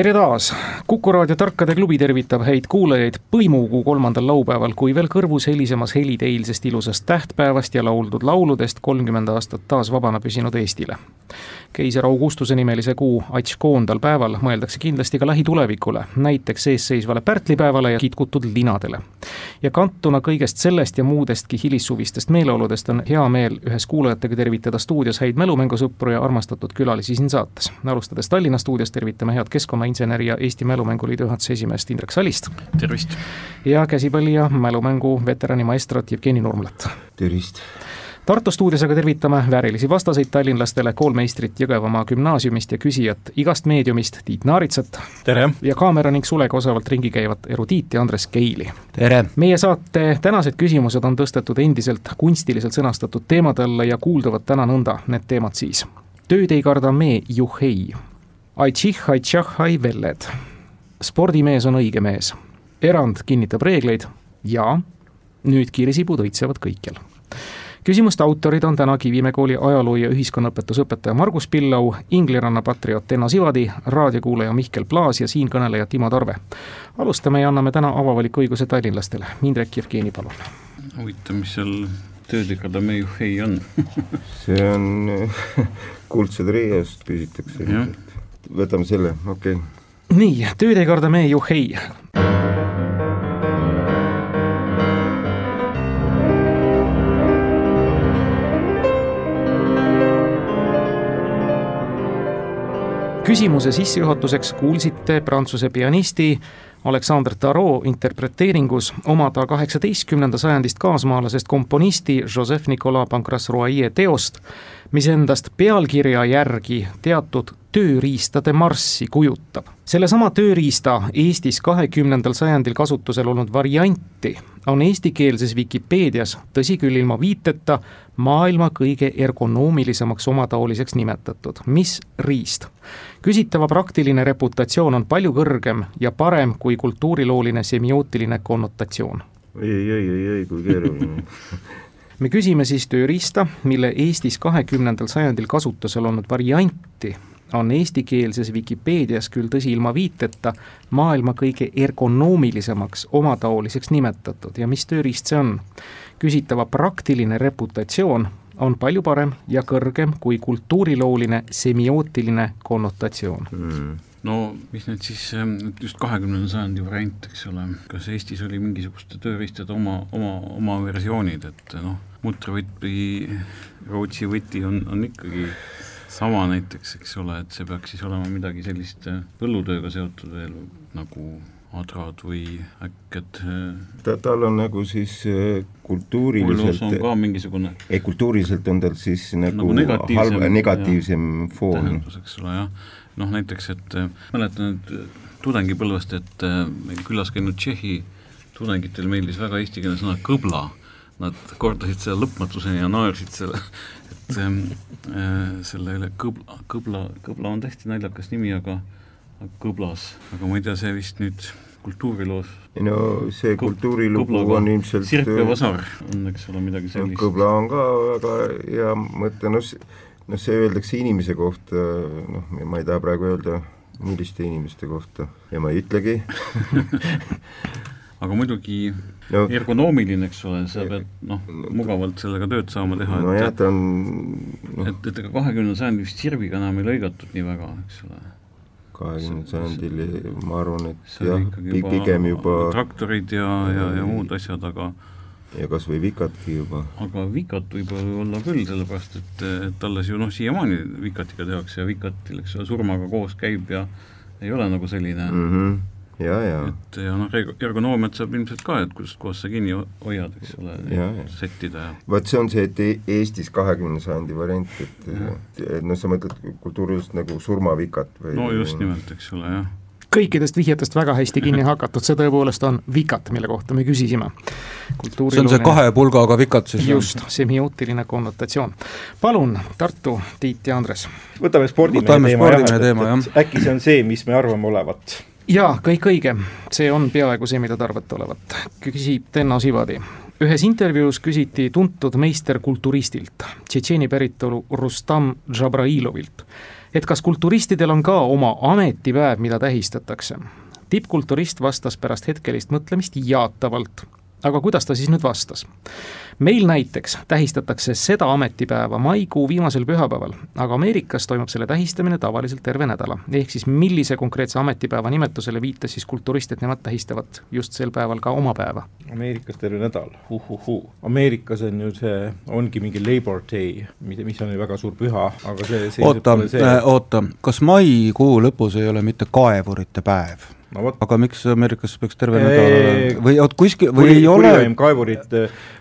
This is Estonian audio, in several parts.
tere taas, Kuku raadio Tarkade klubi tervitab häid kuulajaid põimukuu kolmandal laupäeval, kui veel kõrvus helisemas helid eilsest ilusast tähtpäevast ja lauldud lauludest kolmkümmend aastat taas vabana püsinud Eestile. keiser Augustuse nimelise kuu Atškoondal päeval mõeldakse kindlasti ka lähitulevikule, näiteks eesseisvale pärtlipäevale ja kitkutud linadele. ja kantuna kõigest sellest ja muudestki hilissuvistest meeleoludest on hea meel ühes kuulajatega tervitada stuudios häid mälumängusõpru ja armastatud külalisi siin saates. alustades Tallinna stuudios tervitame head keskkonna keskkonnainsener ja Eesti Mälumänguliidu juhatuse esimeest Indrek Salist. tervist! ja käsipalli ja mälumängu veterani maestrat Jevgeni Nurmlat. tervist! Tartu stuudios aga tervitame väärilisi vastaseid tallinlastele, koolmeistrit Jõgevamaa gümnaasiumist ja küsijat igast meediumist Tiit Naaritsat. tere! ja kaamera ning sulega osavalt ringi käivat erudiiti Andres Keili. tere! meie saate tänased küsimused on tõstetud endiselt kunstiliselt sõnastatud teemade alla ja kuulduvad täna nõnda, need teemad siis. tööd ei karda me juhei Aitših, aitšah, ai velled. spordimees on õige mees. erand kinnitab reegleid ja nüüd kiirisibud õitsevad kõikjal. küsimuste autorid on täna Kivimäe kooli ajaloo- ja ühiskonnaõpetusõpetaja Margus Pillau, Ingliranna patrioot Enno Sivadi, raadiokuulaja Mihkel Plaas ja siinkõneleja Timo Tarve. alustame ja anname täna avavaliku õiguse tallinlastele. Indrek Jevgeni, palun. huvitav, mis seal töödega me juhei on see on kuldsed reiest küsitakse ilmselt võtame selle, okei okay.. nii, karda me juhei. küsimuse sissejuhatuseks kuulsite prantsuse pianisti Alexandre Tarot interpreteeringus oma ta kaheksateistkümnenda sajandist kaasmaalasest komponisti Joseph-Nicolas Pancras-Royer teost, mis endast pealkirja järgi teatud tööriistade marssi kujutab. sellesama tööriista Eestis kahekümnendal sajandil kasutusel olnud varianti on eestikeelses Vikipeedias, tõsi küll ilma viiteta, maailma kõige ergonoomilisemaks omataoliseks nimetatud. mis riist? küsitava praktiline reputatsioon on palju kõrgem ja parem kui kultuurilooline semiootiline konnotatsioon. ei, ei, ei, ei, kui keeruline me küsime siis tööriista, mille Eestis kahekümnendal sajandil kasutusel olnud varianti on eestikeelses Vikipeedias küll tõsi ilma viiteta maailma kõige ergonoomilisemaks omataoliseks nimetatud ja mis tööriist see on? küsitava praktiline reputatsioon on palju parem ja kõrgem kui kultuurilooline semiootiline konnotatsioon mm no mis need siis, ähm, just kahekümnenda sajandi variant, eks ole, kas Eestis oli mingisuguste tööriistade oma, oma, oma versioonid, et noh, mutravõtt või Rootsi võti on, on ikkagi sama näiteks, eks ole, et see peaks siis olema midagi sellist põllutööga seotud veel nagu adrad või äkked äh, ta, tal on nagu siis äh, kultuuriliselt on ka mingisugune ei, kultuuriliselt on tal siis nagu, nagu negatiivsem, halb, negatiivsem ja, foon. tähendus, eks ole, jah. Noh näiteks, et äh, mäletan nüüd tudengipõlvest, et meil külas käinud Tšehhi tudengitel meeldis väga eestikeelne sõna kõbla, nad kordasid selle lõpmatuseni ja naersid selle, et äh, selle üle kõbla, kõbla, kõbla on täiesti naljakas nimi, aga kõblas, aga ma ei tea, see vist nüüd kultuuriloos no see kultuurilugu on ilmselt Sirp ja Vasar on, eks ole, midagi sellist. kõbla on ka väga hea mõte, noh, noh see öeldakse inimese kohta, noh, ma ei taha praegu öelda, milliste inimeste kohta ja ma ei ütlegi aga muidugi no, ergonoomiline, eks ole, sa pead noh, mugavalt sellega tööd saama teha. nojah, ta on no. et, et ega kahekümnenda sajandi vist sirviga enam ei lõigatud nii väga, eks ole kahekümnendal sajandil ma arvan, et jah, pigem juba traktorid ja, ja, ja muud asjad, aga ja kas või vikatki juba. aga vikat võib olla küll, sellepärast et, et alles ju noh, siiamaani vikatiga tehakse ja vikatil, eks ole, surmaga koos käib ja ei ole nagu selline mm -hmm ja, ja. et ja noh, ergonoomiat saab ilmselt ka, et kust kohast sa kinni hoiad, eks ole, settida ja vot see on see, et e-, Eestis kahekümne sajandi variant, et, et noh, sa mõtled kultuuriliselt nagu surmavikat või no just nimelt, eks ole, jah. Kõikidest vihjetest väga hästi kinni hakatud, see tõepoolest on vikat, mille kohta me küsisime. see on see kahe pulgaga vikat siis? just, semiootiline konnotatsioon. palun, Tartu, Tiit ja Andres. võtame spordimehe teema, teema, teema, jah. äkki see on see, mis me arvame olevat? jaa, kõik õige, see on peaaegu see, mida te arvate olevat, küsib Tenno Sivadi ühes intervjuus küsiti tuntud meisterkulturistilt, Tšetšeeni päritolu Rustam Džabrailovilt, et kas kulturistidel on ka oma ametipäev, mida tähistatakse. tippkulturist vastas pärast hetkelist mõtlemist jaatavalt aga kuidas ta siis nüüd vastas? meil näiteks tähistatakse seda ametipäeva maikuu viimasel pühapäeval, aga Ameerikas toimub selle tähistamine tavaliselt terve nädala. ehk siis millise konkreetse ametipäeva nimetusele viitas siis kulturist, et nemad tähistavad just sel päeval ka oma päeva? Ameerikas terve nädal, uhuhuu. Ameerikas on ju see, ongi mingi Labor Day, mis on ju väga suur püha, aga see, see oota, äh, oota, kas maikuu lõpus ei ole mitte kaevurite päev? No, aga miks Ameerikas peaks terve nädal või oot kuskil või ei ole? kaevurid,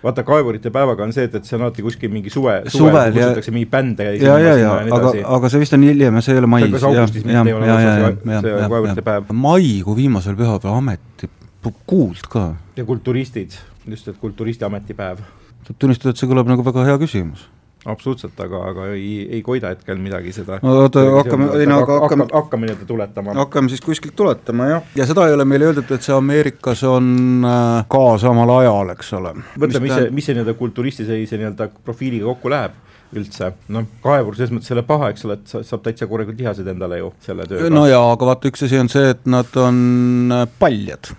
vaata kaevurite päevaga on see, et, et see on alati kuskil mingi suve, suvel kutsutakse mingi bände ja ja, ja, ja, aga, aga see vist on hiljem ja see ei ole mais. kas augustis mitte ei ole see, see kaevurite päev. maikuu viimasel pühapäeval ameti, kuuld ka. ja kulturistid, just, et kulturisti ametipäev. tuleb tunnistada, et see kõlab nagu väga hea küsimus absoluutselt, aga, aga ei, ei koida hetkel midagi seda. no oota, hakkame, ei no aga hakkame hakka, hakkame nii-öelda tuletama. hakkame siis kuskilt tuletama, jah. ja seda ei ole meile öeldud, et see Ameerikas on äh, ka samal ajal, eks ole. mõtle, mis see, mis see nii-öelda kulturisti sellise nii-öelda profiiliga kokku läheb üldse, noh, kaevur selles mõttes ei ole paha, eks ole, et sa, saab täitsa korralikult lihased endale ju selle tööga. no jaa, aga vaata, üks asi on see, et nad on äh, paljad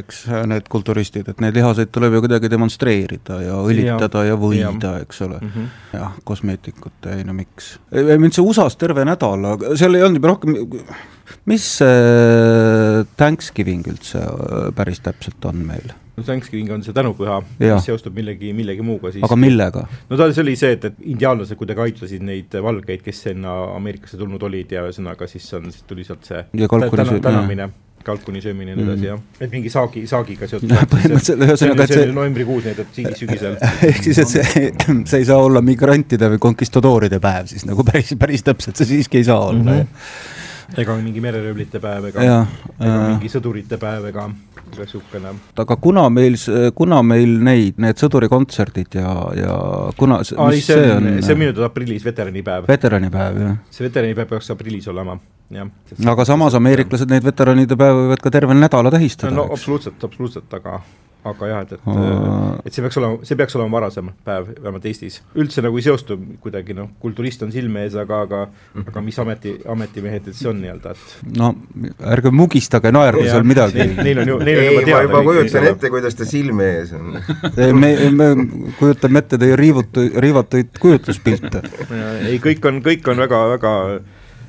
eks need kulturistid, et neid lihaseid tuleb ju kuidagi demonstreerida ja õlitada ja, ja võida, eks ole mm. -hmm. jah, kosmeetikut, ei no miks. mind see USA-s terve nädal, seal ei olnud juba rohkem, mis see Thanksgiving üldse äh, päris täpselt on meil? no Thanksgiving on see tänupüha, mis seostub millegi, millegi muuga siis. aga millega? no ta, see oli see, et, et indiaanlased kuidagi aitasid neid valgeid, kes sinna Ameerikasse tulnud olid ja ühesõnaga siis on, siis tuli sealt see tänamine kalkuni söömine ja nii edasi, jah. et mingi saagi, saagiga seotud no, põhimõtteliselt ühesõnaga, et see novembrikuus nii, et sügisel ehk siis, et see, see ei saa olla migrantide või konkistadooride päev siis nagu päris, päris täpselt see siiski ei saa olla mm, -hmm. ega mingi mereröövlite päev ega, ega äh... mingi sõdurite päev ega niisugune. aga kuna meil, kuna meil neid, need sõdurikontserdid ja, ja kuna mis see, see on? see on minu teada aprillis, veteranipäev. veteranipäev, jah. see veteranipäev peaks aprillis olema, jah. aga samas ameeriklased neid veteranide päeva võivad ka terve nädala tähistada. no, no absoluutselt, absoluutselt, aga aga jah, et, et et see peaks olema, see peaks olema varasem päev, vähemalt Eestis. üldse nagu ei seostu kuidagi noh, kulturist on silme ees, aga, aga aga mis ameti, ametimehed et see on nii-öelda, et no ärge mugistage naerda seal midagi. Neil on ju, neil on juba teada. ma juba kujutan ette, kuidas ta silme ees on me, me kujutame ette teie riivutu, riivatuid kujutluspilte. ei, kõik on, kõik on väga, väga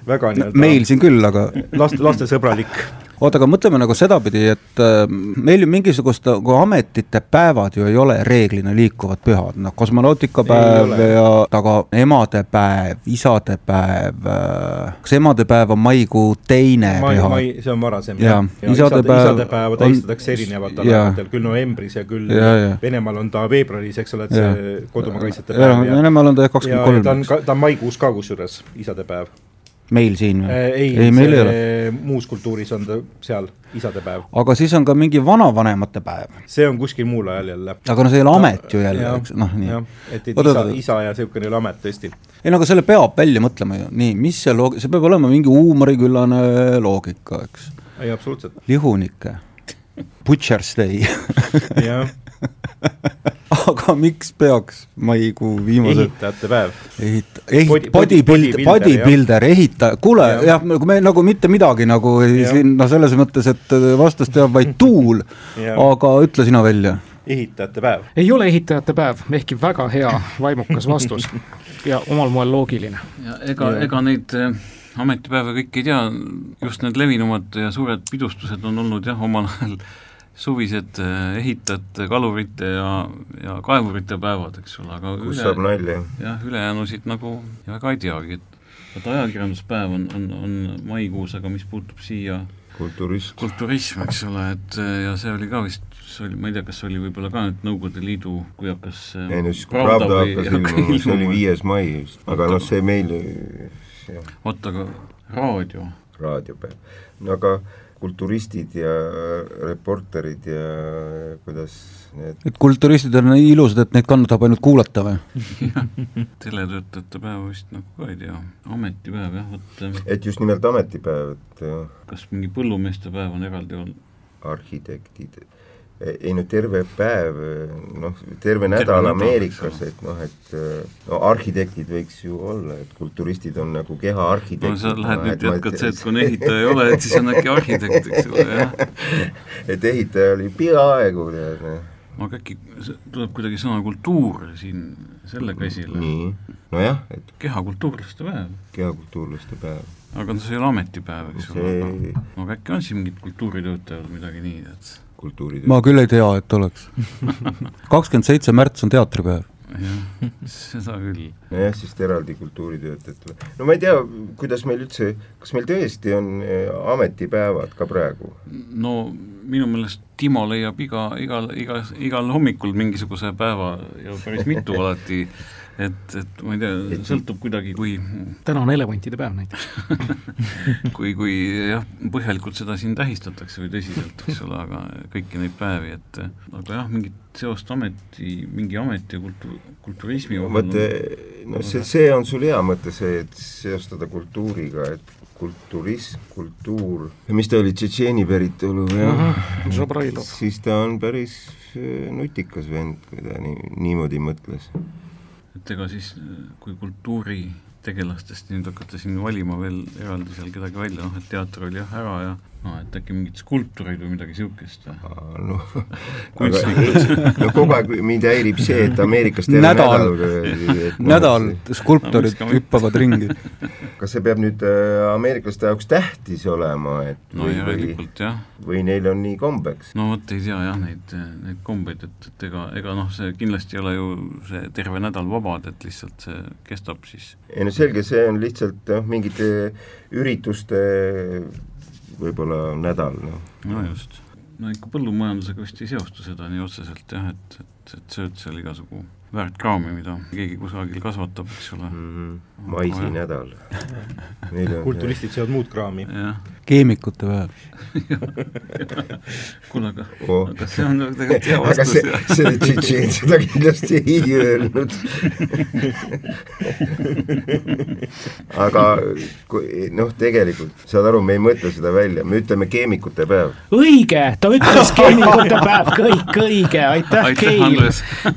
väga nii-öelda meil siin küll, aga last, lastesõbralik oota, aga mõtleme nagu sedapidi, et äh, meil ju mingisugust nagu ametite päevad ju ei ole reeglina liikuvad pühad, noh, kosmonautikapäev ja aga emadepäev, isadepäev äh,, kas emadepäev on maikuu teine mai, püha? see on varasem ja, ja isadepäev isadepäeva tähistatakse on... erinevatel aegadel, küll novembris ja küll ja, ja. Venemaal on ta veebruaris, eks ole, et see kodumaa kaitsjate päev ja Venemaal on ta jah kakskümmend kolm. ta on, ta on maikuus ka kusjuures, isadepäev meil siin või? Äh, ei, ei, meil ei ole. muus kultuuris on ta seal, isadepäev. aga siis on ka mingi vanavanemate päev. see on kuskil muul ajal jälle. aga no see ei ole amet ju jälle, eks, noh nii. et, et Oda, isa, isa ja niisugune ei ole amet tõesti. ei no aga selle peab välja mõtlema ju, nii, mis see loog-, see peab olema mingi huumoriküllane loogika, eks. ei, absoluutselt. lihunike, Butcher's Day jah aga miks peaks maikuu viimasel ehitajate päev. ehit-, ehit-, bodybuilder, bodybuilder, ehitaja, kuule jah ja,, nagu me nagu mitte midagi nagu ja. siin noh, selles mõttes, et vastust teab vaid tuul, aga ütle sina välja. ehitajate päev. ei ole ehitajate päev, ehkki väga hea vaimukas vastus ja omal moel loogiline. ja ega, ega neid äh, ametipäeva kõik ei tea, just need levinumad ja suured pidustused on olnud jah, omal ajal suvised eh, ehitajate, kalurite ja, ja kaevurite päevad, eks ole, aga kus üle, saab nalja. jah, ülejäänusid nagu väga ei teagi, et et ajakirjanduspäev on, on, on maikuus, aga mis puutub siia kulturism, kulturism, eks ole, et eh, ja see oli ka vist, see oli, ma ei tea, kas see oli võib-olla ka nüüd Nõukogude Liidu, kui hakkas eh, ei no siis kui Pravda hakkas ilmuma, see oli viies mai vist, aga noh, see meil oota, aga raadio? raadiopäev, no aga kulturistid ja reporterid ja kuidas need et kulturistid on nii ilusad, et neid kannatab ainult kuulata või? teletöötajate päeva vist nagu ka ei tea, ametipäev jah, vot et just nimelt ametipäev, et kas mingi põllumeeste päev on eraldi olnud? arhitektid ei no terve päev, noh, terve nädal Ameerikas, et noh, et no arhitektid võiks ju olla, et kulturistid on nagu keha arhitektid. no sa lähed nüüd jätkad see, et kui on ehitaja ei ole, et siis on äkki arhitekt, eks ole, jah. et ehitaja oli peaaegu, tead, noh. aga äkki tuleb kuidagi sõna kultuur siin sellega esile? nii, nojah, et kehakultuurlaste päev. kehakultuurlaste päev. aga no see ei ole ametipäev, eks See- ole, aga aga äkki on siin mingid kultuuritöötajad midagi nii, et kultuuritöö. ma küll ei tea, et oleks. kakskümmend seitse märts on teatripäev. jah, seda küll. nojah, siis eraldi kultuuritöötajatele. no ma ei tea, kuidas meil üldse, kas meil tõesti on eh, ametipäevad ka praegu? no minu meelest Timo leiab iga, igal, iga, igal hommikul mingisuguse päeva ja päris mitu alati, et, et ma ei tea, sõltub kuidagi, kui täna on elevantide päev näiteks. kui, kui jah, põhjalikult seda siin tähistatakse või tõsiselt, eks ole, aga kõiki neid päevi, et aga jah, mingit seost ameti, mingi ameti ja kultu-, kulturismi vot no see, see on sul hea mõte, see, et seostada kultuuriga, et kulturism, kultuur, mis ta oli, Tšetšeeni päritolu, jah Mhm, Žabrailov. siis ta on päris eh, nutikas vend, kui ta nii, niimoodi mõtles. Et ega siis, kui kultuuritegelastest nüüd hakata siin valima veel eraldi seal kedagi välja, noh et teater oli jah ära ja noh, et äkki mingid skulpturid või midagi niisugust või? noh, Kunstnikud. no kogu aeg mind häirib see, et Ameerikast terve Nädal. noh, nädal skulptorid hüppavad ringi. kas see peab nüüd äh, ameeriklaste jaoks tähtis olema, et no või, või, järelikult jah, või neil on nii kombeks? no vot ei tea jah, neid, neid kombeid, et, et ega, ega noh, see kindlasti ei ole ju see terve nädal vabad, et lihtsalt see kestab siis ei no selge, see on lihtsalt noh, mingite ürituste võib-olla nädal, noh. no just. no ikka põllumajandusega vist ei seostu seda nii otseselt jah, et, et, et sööd seal igasugu väärt kraami, mida keegi kusagil kasvatab, eks ole mm -hmm. maisinädal. kulturistid söövad muud kraami. keemikute päev. kuule aga Oh. aga see on tegelikult hea aga vastus see, see Tšetšeen seda kindlasti ei öelnud. aga kui noh, tegelikult saad aru, me ei mõtle seda välja, me ütleme keemikute päev. õige, ta ütles keemikute päev, kõik õige, aitäh, Aitäh, Keil.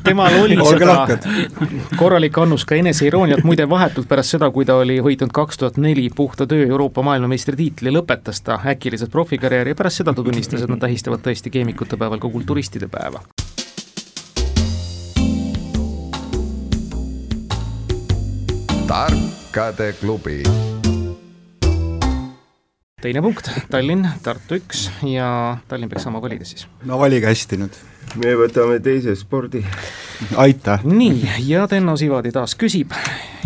Temal oli Olge seda lahked. korralik annus ka eneseirooniat, muide vahetult pärast seda, kui ta oli võitnud kaks tuhat neli puhta töö Euroopa maailmameistritiitli, lõpetas ta äkiliselt profikarjääri ja pärast seda ta tunnistas, et nad tähistavad tõesti keemikute päeval ka kulturistide päeva. tarkade klubi teine punkt, Tallinn, Tartu üks ja Tallinn peaks saama valida siis. no valige hästi nüüd. me võtame teise spordi. Aitäh. nii, ja Tenno Sivadi taas küsib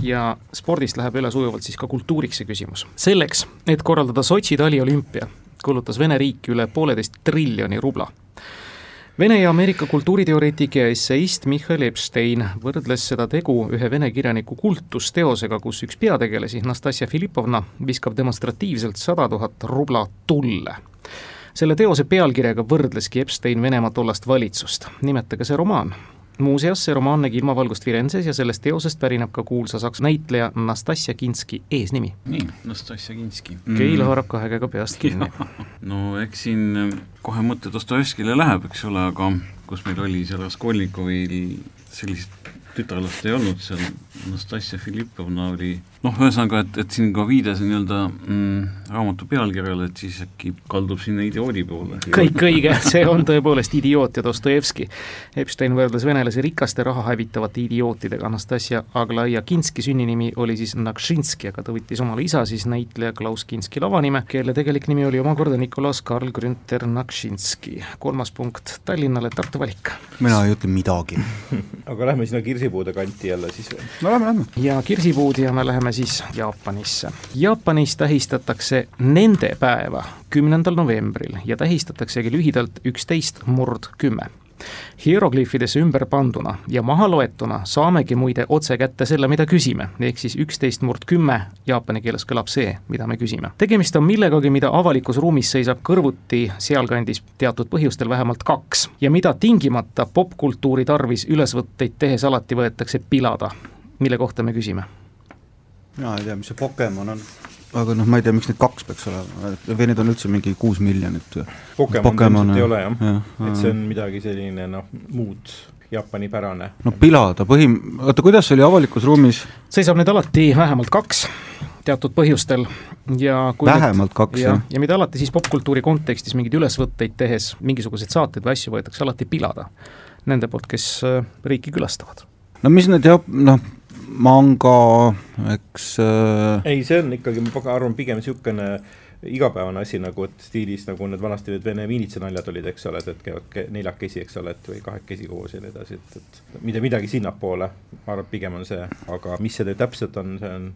ja spordist läheb üle sujuvalt siis ka kultuuriks see küsimus. selleks, et korraldada Sotši taliolümpia, kulutas Vene riik üle pooleteist triljoni rubla. Vene ja Ameerika kultuuriteoreetik ja esseist Michael Epstein võrdles seda tegu ühe vene kirjaniku kultusteosega, kus üks peategelasi, Nastasia Filipovna, viskab demonstratiivselt sada tuhat rubla tulle selle teose pealkirjaga võrdleski Epstein Venemaa tollast valitsust. nimetage see romaan. Muuseas, see romaan nägi ilmavalgust Firenzes ja sellest teosest pärineb ka kuulsa saksa näitleja Nastassja Kinski eesnimi. nii, Nastassja Kinski Keil haarab kahe käega peast kinni. no eks siin äh, kohe mõte Dostojevskile läheb, eks ole, aga kus meil oli seal Raskolnikovil sellist tütarlast ei olnud seal, Nastassja Filipovna oli noh, ühesõnaga, et, et siin ka viide see nii-öelda mm, raamatu pealkirjale, et siis äkki kaldub sinna idioodi poole. kõik õige, see on tõepoolest idioot ja Dostojevski. Epstein võrdles venelasi rikaste raha hävitavate idiootidega, Anastasia Aglaia Kinski sünninimi oli siis Nakšinski, aga ta võttis omale isa siis näitleja Klaus Kinski lavanime, kelle tegelik nimi oli omakorda Nicolas Karl Grünter Nakšinski. kolmas punkt Tallinnale, Tartu valik. mina ei ütle midagi. aga lähme sinna kirsipuude kanti jälle siis või? no lähme, lähme. ja kirsipuud ja me läheme siis Jaapanisse. Jaapanis tähistatakse nende päeva kümnendal novembril ja tähistataksegi lühidalt üksteist murd kümme. hierogliifidesse ümber panduna ja maha loetuna saamegi muide otse kätte selle, mida küsime, ehk siis üksteist murd kümme jaapani keeles kõlab see, mida me küsime. tegemist on millegagi, mida avalikus ruumis seisab kõrvuti sealkandis teatud põhjustel vähemalt kaks ja mida tingimata popkultuuri tarvis ülesvõtteid tehes alati võetakse pilada. mille kohta me küsime? Mina ei tea, mis see Pokemon on aga noh, ma ei tea, miks neid kaks peaks olema, või neid on üldse mingi kuus miljonit. Pokemon, Pokemon ilmselt ei ole jah ja,, et see on midagi selline noh, muud Jaapani-pärane. no pilada põhim-, oota, kuidas see oli avalikus ruumis? seisab neid alati vähemalt kaks teatud põhjustel ja kui vähemalt nüüd, kaks, jah? ja mida alati siis popkultuuri kontekstis mingeid ülesvõtteid tehes, mingisuguseid saateid või asju võetakse alati pilada nende poolt, kes äh, riiki külastavad. no mis need jah, noh, manga, eks äh... ei, see on ikkagi, ma arvan, pigem niisugune igapäevane asi nagu, et stiilis nagu need vanasti need vene miinitsa-naljad olid, eks ole, et käivad neljakesi, eks ole, et või kahekesi koos ja nii edasi, et, et mida, midagi sinnapoole, ma arvan, et pigem on see, aga mis see täpselt on, see on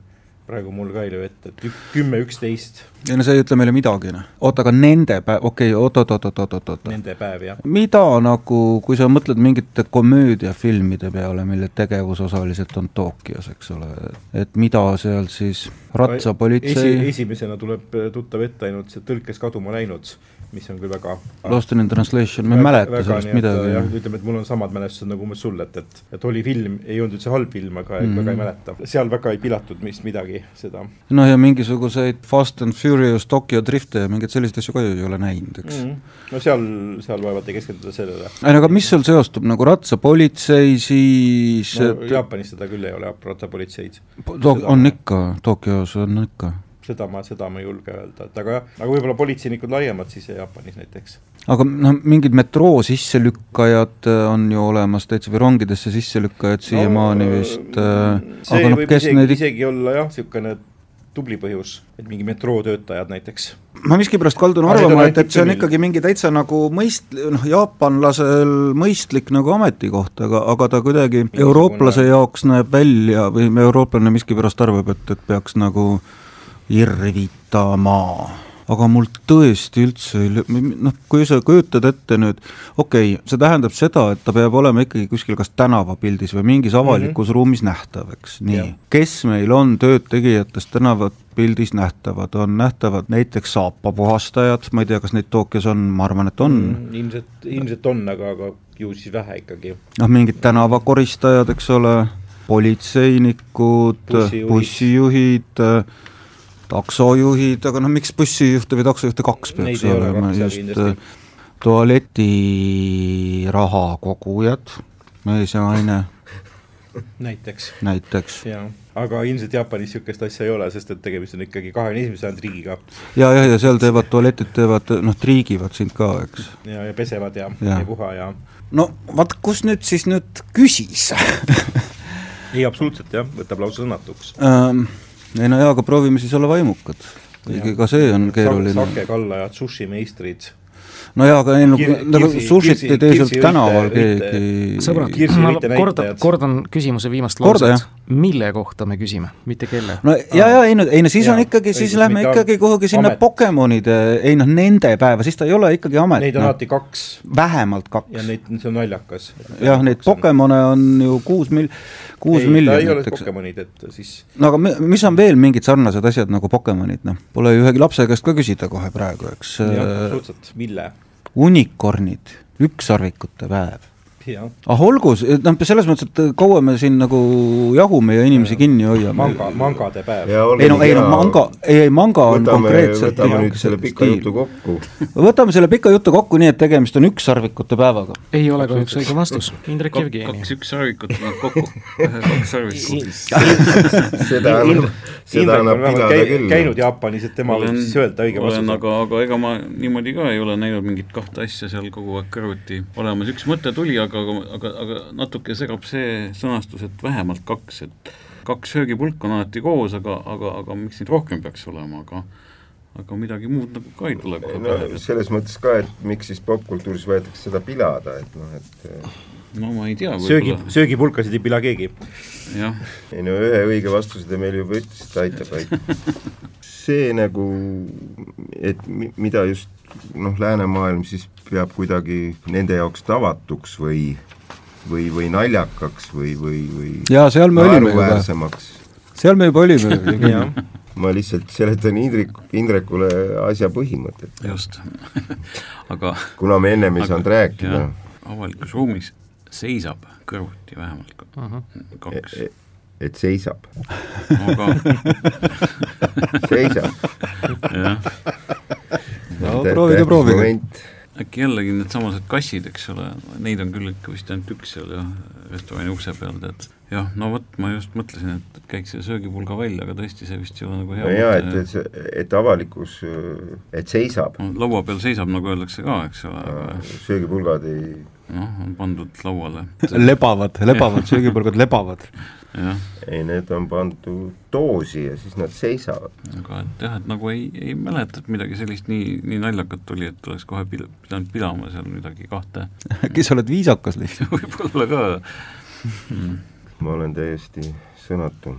praegu mul ka ei löö ette, et kümme, üksteist. ei no see ei ütle meile midagi, noh. oota, aga nende päev, okei okay,, oot-oot-oot-oot-oot-oot. Nende päev, jah. mida nagu, kui sa mõtled mingite komöödiafilmide peale, mille tegevusosalised on Tokyos, eks ole, et mida seal siis ratsapolitsei Esi, esimesena tuleb tuttav ette ainult see tõlkes kaduma läinud mis on küll väga Lost in translation, ma ei mäleta sellest midagi. jah, ütleme, et mul on samad mälestused nagu umbes sul, et, et, et oli film, ei olnud üldse halb film, aga mm. väga ei mäleta. seal väga ei pilatud vist midagi, seda. noh, ja mingisuguseid Fast and Furious Tokyo drifte ja mingeid selliseid asju ka ju ei ole näinud, eks mm. -hmm. no seal, seal vaevalt ei keskenduda sellele. ei no aga mis seal seostub, nagu ratsapolitsei, siis no, et... Jaapanis seda küll ei ole, ratsapolitseid. on ikka, Tokyos on ikka seda ma, seda ma ei julge öelda, et aga jah, aga võib-olla politseinikud laiemalt siis Jaapanis näiteks. aga noh, mingid metroo sisselükkajad äh, on ju olemas täitsa või rongidesse sisselükkajad siiamaani no, vist. Äh, see aga noh, võib isegi neid..., isegi olla jah, niisugune tubli põhjus, et mingi metrootöötajad näiteks. ma miskipärast kaldun arvama, et, et see on ikkagi mingi täitsa nagu mõist-, noh, jaapanlasel mõistlik nagu ametikoht, aga, aga ta kuidagi eurooplase jaoks näeb välja või eurooplane miskipärast arvab, et, et peaks nagu äh, irvitama. aga mul tõesti üldse ei, noh, kui sa kujutad ette nüüd, okei okay,, see tähendab seda, et ta peab olema ikkagi kuskil kas tänavapildis või mingis mhm. avalikus mm -hmm. ruumis nähtav, eks, nii. kes meil on tööd tegijatest tänavapildis nähtavad, on nähtavad näiteks saapapuhastajad, ma ei tea, kas neid Tokyos on, ma arvan, et on mm,. ilmselt, ilmselt on, aga, aga ju siis vähe ikkagi. noh, mingid tänavakoristajad, eks ole, politseinikud, bussijuhid, bussijuhid taksojuhid, aga noh, miks bussijuhte või taksojuhte kaks peaks olema, just tualetiraha kogujad, mees ja naine näiteks. näiteks. aga ilmsalt Jaapanis niisugust asja ei ole, sest et tegemist on ikkagi kahekümne esimese sajandi riigiga. ja, jah, ja seal teevad tualetid, teevad noh, triigivad sind ka, eks. ja, ja pesevad ja, ja., ei puha ja. no vaat, kus nüüd siis nüüd küsis ei, absoluutselt jah, võtab lausa sõnatuks ähm, ei no jaa, aga proovime siis olla vaimukad. kuigi ka see on keeruline. sakekallajad, sushimeistrid no jaa, aga ei no nagu sushit ei tee sealt tänaval keegi. sõbrad, ma kordan, kordan küsimuse viimast lauset, mille kohta me küsime, mitte kelle. no ja, ja ei no, ei no siis ja, on ikkagi, siis lähme ikkagi kuhugi sinna amet. Pokemonide, ei noh, nende päeva, siis ta ei ole ikkagi amet. Neid on no. alati kaks. vähemalt kaks. ja neid, see on naljakas. jah, neid Pokemone on ju kuus mil-, kuus miljonit. ei ole Pokemonid, et siis. no aga mis on veel mingid sarnased asjad nagu Pokemonid, noh, pole ju ühegi lapse käest ka küsida kohe praegu, eks. jah, absoluutselt, mille? unikornid, ükssarvikute päev ah olgu, noh selles mõttes, et kaua me siin nagu jahume ja inimesi ja. kinni hoiame. manga, mangade päev. ei no, ei no manga, ei, ei manga on võtame, konkreetselt võtame nüüd selle pika jutu kokku. võtame selle pika jutu kokku nii, et tegemist on ükssarvikute päevaga. ei ole kahjuks õige vastus, Indrek Jevgeni. kaks ükssarvikut läheb kokku, kaks sarvikut. seda annab, seda annab pidada küll. käinud Jaapanis, et tema võib siis öelda õige vastuse. aga, aga ega ma niimoodi ka ei ole näinud mingit kahte asja seal kogu aeg kõrvuti olemas, üks mõte tuli, aga aga, aga, aga natuke segab see sõnastus, et vähemalt kaks, et kaks söögipulka on alati koos, aga, aga, aga miks neid rohkem peaks olema, aga aga midagi muud nagu ka ei tule kohe no pähe. selles mõttes ka, et miks siis popkultuuris võetakse seda pilada, et noh, et no ma ei tea, söögi söögipulkasid ei pila keegi. ei no ühe õige vastuse te meile juba ütlesite, aitab, aitab. see nagu, et mi-, mida just noh, läänemaailm siis peab kuidagi nende jaoks tavatuks või või, või naljakaks või, või, või jaa, seal me olime juba, seal me juba olime. Ma lihtsalt seletan Indrek, Indrekule asja põhimõtet, just. Aga kuna me ennem ei Aga- saanud rääkida. avalikus ruumis seisab kõrvuti vähemalt kaks, e, et seisab, aga seisab. jah, no proovige, proovige. Äkki jällegi needsamased kassid, eks ole, neid on küll ikka vist ainult üks seal jah, restorani ukse peal tead. jah, no vot, ma just mõtlesin, et, käiks selle söögipulga välja, aga tõesti, see vist ei ole nagu hea no jaa, et, et see, et avalikkus, et seisab, no, laua peal seisab, nagu öeldakse ka, eks ole, söögipulgad ei, noh, on pandud lauale. lebavad, lebavad, söögipulgad lebavad. jah, ei need on pandud doosi ja siis nad seisavad. aga et jah, et nagu ei, ei mäleta, et midagi sellist nii, nii naljakat oli, et oleks kohe pil-, pidanud pilama seal midagi kahte. äkki sa oled viisakas lihtsalt? võib-olla ka ma olen täiesti sõnatu.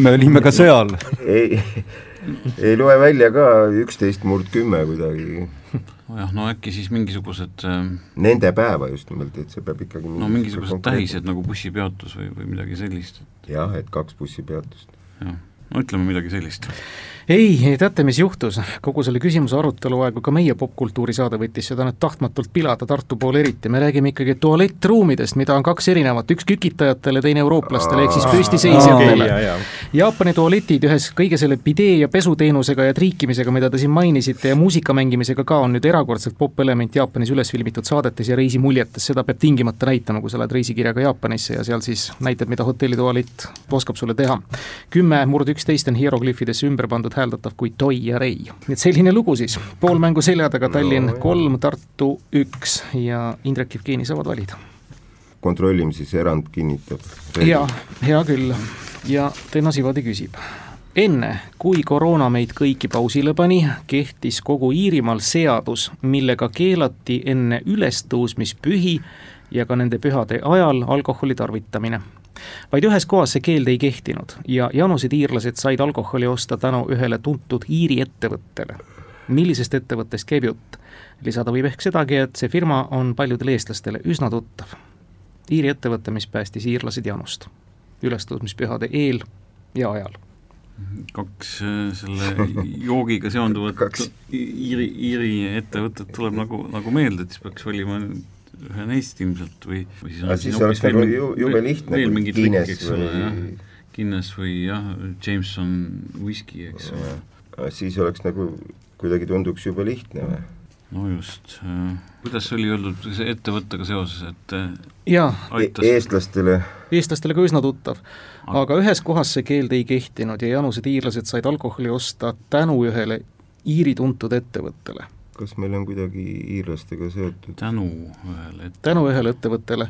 me olime ka seal. ei, ei loe välja ka üksteist murd kümme kuidagi, jah, no äkki siis mingisugused äh, nende päeva just nimelt, et see peab ikkagi no mingisugused tähised nagu bussipeatus või, või midagi sellist, jah, et kaks bussipeatust. jah, no ütleme midagi sellist. ei, teate, mis juhtus, kogu selle küsimuse arutelu aegu ka meie popkultuuri saade võttis seda nüüd tahtmatult pilada, Tartu pool eriti, me räägime ikkagi tualettruumidest, mida on kaks erinevat, üks kükitajatele, teine eurooplastele, ehk siis püstiseisjatele. Jaapani tualetid ühes kõige selle bidee ja pesuteenusega ja triikimisega, mida te siin mainisite, ja muusika mängimisega ka on nüüd erakordselt popp-element Jaapanis üles filmitud saadetes ja reisimuljetes, seda peab tingimata näitama, kui sa lähed reisikirjaga Jaapanisse ja seal siis näitab, mida hotellitualett oskab sulle teha. kümme murd üksteist on hieroglüüfidesse ümber pandud hääldatav kui toi ja rei. et selline lugu siis, pool mängu selja taga Tallinn kolm, Tartu üks ja Indrek Jevgeni saavad valida. kontrollime siis, erand kinnitab. jaa, hea küll. ja Teena Sivadi küsib enne, kui koroona meid kõiki pausile pani, kehtis kogu Iirimaal seadus, millega keelati enne ülestõusmispühi ja ka nende pühade ajal alkoholi tarvitamine. Vaid ühes kohas see keeld ei kehtinud ja janused iirlased said alkoholi osta tänu ühele tuntud Iiri ettevõttele. millisest ettevõttest käib jutt? lisada võib ehk sedagi, et see firma on paljudele eestlastele üsna tuttav. Iiri ettevõte, mis päästis iirlased janust ülestõusmispühade eel ja ajal kaks äh, selle joogiga seonduvat Kaks. Iiri, Iiri ettevõtet tuleb nagu, nagu meelde, et siis peaks valima ühe neist ilmselt või, või siis Aga siis oleks nagu ju- jube lihtne, veel kui Guinness või- Guinness või jah, Jameson whisky, eks ole, siis oleks nagu, kuidagi tunduks jube lihtne või? no just, kuidas oli öeldud see ettevõttega seoses, et äh, jaa, aitas E eestlastele eestlastele ka üsna tuttav. aga ühes kohas see keeld ei kehtinud ja janused iirlased said alkoholi osta tänu ühele Iiri tuntud ettevõttele. Kas meil on kuidagi iirlastega seotud? tänu ühele et- tänu ühele ettevõttele.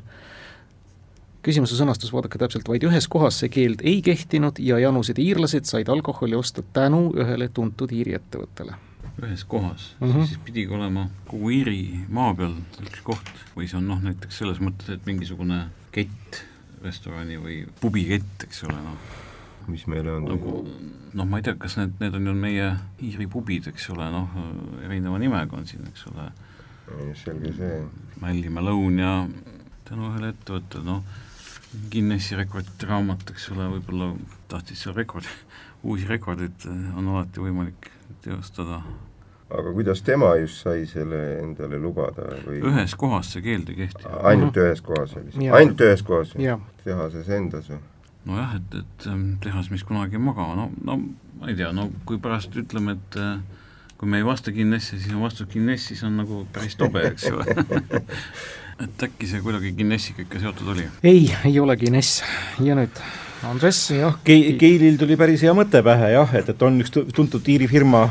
küsimuse sõnastus, vaadake täpselt, vaid ühes kohas see keeld ei kehtinud ja janused iirlased said alkoholi osta tänu ühele tuntud Iiri ettevõttele. ühes kohas mm. -hmm. siis pidigi olema kogu Iiri maa peal üks koht või see on noh, näiteks selles mõttes, et mingisugune kett, restorani või pubikett, eks ole, noh mis meile on nagu noh, ma ei tea, kas need, need on ju meie Iiri pubid, eks ole, noh erineva nimega on siin, eks ole, selge see. Mällimäe lõun ja tänu ühele ettevõttele, noh Guinessi rekordite raamat, eks ole, võib-olla tahtis seal rekord, uusi rekordeid on alati võimalik teostada. Aga kuidas tema just sai selle endale lubada või? Ühes kohas see keeld ei kehti. ainult ühes kohas oli see. Ainult ühes kohas tehases endas või? nojah, et, et ähm, tehas, mis kunagi ei maga, no, no ma ei tea, no kui pärast ütleme, et äh, kui me ei vasta Guinessi, siis on vastus Guinness, siis on nagu päris tobe, eks ole. et äkki see kuidagi Guinnessiga ikka seotud oli? ei, ei ole Guinness ja nüüd Andres, jah, Kei-, Keilil tuli päris hea mõte pähe jah, et, et on üks tu- tuntud Iiri firma,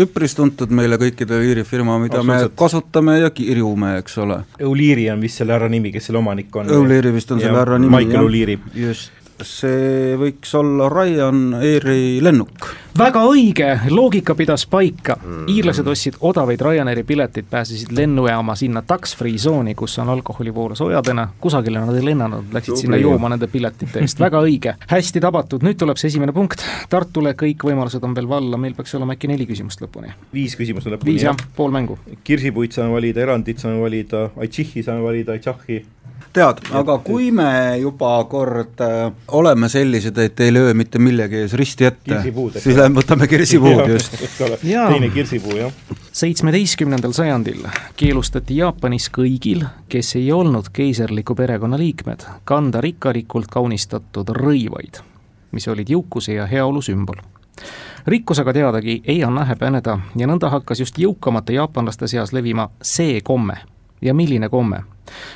üpris tuntud meile kõikidele Iiri firma, mida me Absoluutselt. kasutame ja kirjume, eks ole. O'Leary on vist selle härra nimi, kes selle omanik on. O'Leary vist on selle härra nimi, Michael jah. O'Leary. just, see võiks olla Ryanairi lennuk. väga õige, loogika pidas paika. iirlased ostsid odavaid Ryanairi pileteid, pääsesid lennujaama sinna tax-free tsooni, kus on alkoholivoolu soojadena, kusagile nad ei lennanud, läksid sinna jooma nende piletite eest, väga õige. hästi tabatud, nüüd tuleb see esimene punkt. Tartule kõik võimalused on veel valla, meil peaks olema äkki neli küsimust lõpuni. viis küsimust on lõpuni, viis jah, pool mängu. kirsipuid saame valida, erandit saame valida, Aitšihi saame valida, Aitšahi tead, aga kui me juba kord äh, oleme sellised, et ei löö mitte millegi ees risti ette, siis lähme võtame kirsipuud just. teine kirsipuu, jah. seitsmeteistkümnendal sajandil keelustati Jaapanis kõigil, kes ei olnud keiserliku perekonna liikmed, kanda rikkalikult kaunistatud rõivaid, mis olid jõukuse ja heaolu sümbol rikkus aga teadagi ei anna häbeneda ja nõnda hakkas just jõukamate jaapanlaste seas levima see komme ja milline komme.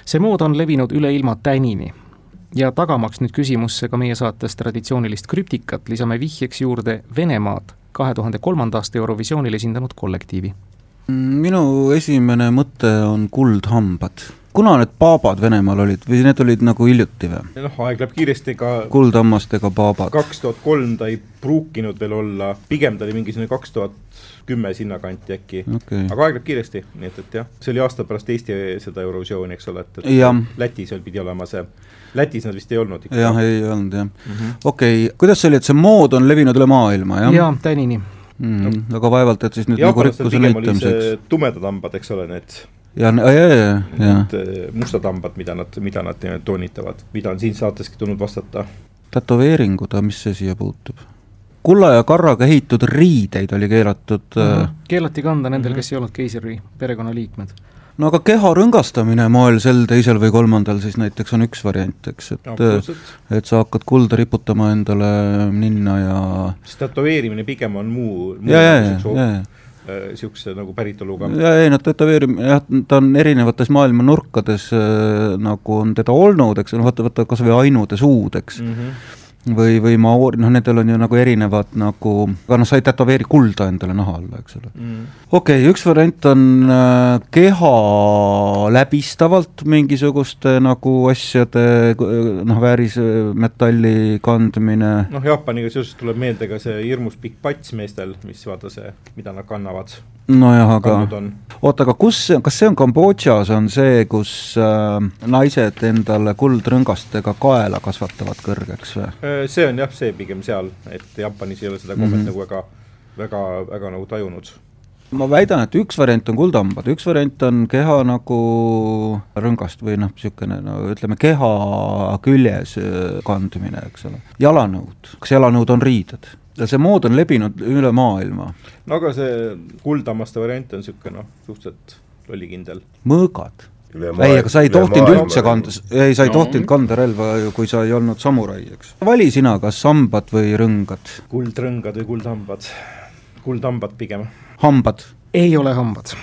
See mood on levinud üle ilma tänini. Ja tagamaks nüüd küsimusse ka meie saates traditsioonilist krüptikat, lisame vihjeks juurde Venemaad kahe tuhande kolmanda aasta Eurovisioonil esindanud kollektiivi. minu esimene mõte on kuldhambad kuna need paabad Venemaal olid või need olid nagu hiljuti või? noh, aeg läheb kiiresti, ega kuldhammastega paabad. kaks tuhat kolm ta ei pruukinud veel olla, pigem ta oli mingisugune kaks tuhat kümme sinnakanti äkki okay., aga aeg läheb kiiresti, nii et, et jah, see oli aasta pärast Eesti seda Eurovisiooni, eks ole, et, et ja. Lätis pidi olema see, Lätis nad vist ei olnud ikka. jah, ei olnud jah mm -hmm.. okei okay., kuidas see oli, et see mood on levinud üle maailma, jah? jaa, tänini mm,. No. aga vaevalt, et siis nüüd nagu rikkuse näitamiseks. tumedad hambad, eks ole, need ja, ja, ja, ja, ja. Need mustad hambad, mida nad, mida nad toonitavad, mida on siin saateski tulnud vastata. tätoveeringud, aga mis see siia puutub? kulla ja karraga ehitud riideid oli keelatud mm. -hmm. keelati kanda nendel, kes ei olnud keisri perekonnaliikmed. no aga keha rõngastamine moel sel, teisel või kolmandal siis näiteks on üks variant, eks, et et sa hakkad kulda riputama endale ninna ja siis tätoveerimine pigem on muu, muu ja, ja, ja, ja, ja niisuguse äh, nagu päritoluga? ei no tätoveerim-, jah, ta on erinevates maailma nurkades äh, nagu on teda olnud, eks, no vaata, vaata kas või ainude suud, eks mm. -hmm või, või maoori, noh, nendel on ju nagu erinevad nagu, aga noh, sa ei tätoveeri kulda endale naha alla, eks ole. Mm.. okei okay,, üks variant on äh, keha läbistavalt mingisuguste nagu asjade noh, väärismetalli kandmine. noh, Jaapaniga seoses tuleb meelde ka see hirmus pikk pats meestel, mis vaata see, mida nad kannavad nojah, aga oota, aga kus, kas see on Kambodžas, on see, kus äh, naised endale kuldrõngastega kaela kasvatavad kõrgeks või? Äh, see on jah, see pigem seal, et Jaapanis ei ole seda kommet mm -hmm. nagu väga, väga, väga nagu tajunud ma väidan, et üks variant on kuldhambad, üks variant on keha nagu rõngast või noh, niisugune no ütleme, keha küljes äh, kandmine, eks ole. jalanõud, kas jalanõud on riided? Ja see mood on levinud üle maailma. no aga see kuldhammaste variant on niisugune noh, suhteliselt lollikindel. mõõgad. ei, aga sa ei tohtinud üldse kanda, ei, sa ei no. tohtinud kanda relva kui sa ei olnud samurai, eks. vali sina, kas hambad või rõngad? kuldrõngad või kuldhambad? kuldhambad pigem. hambad? ei ole hambad.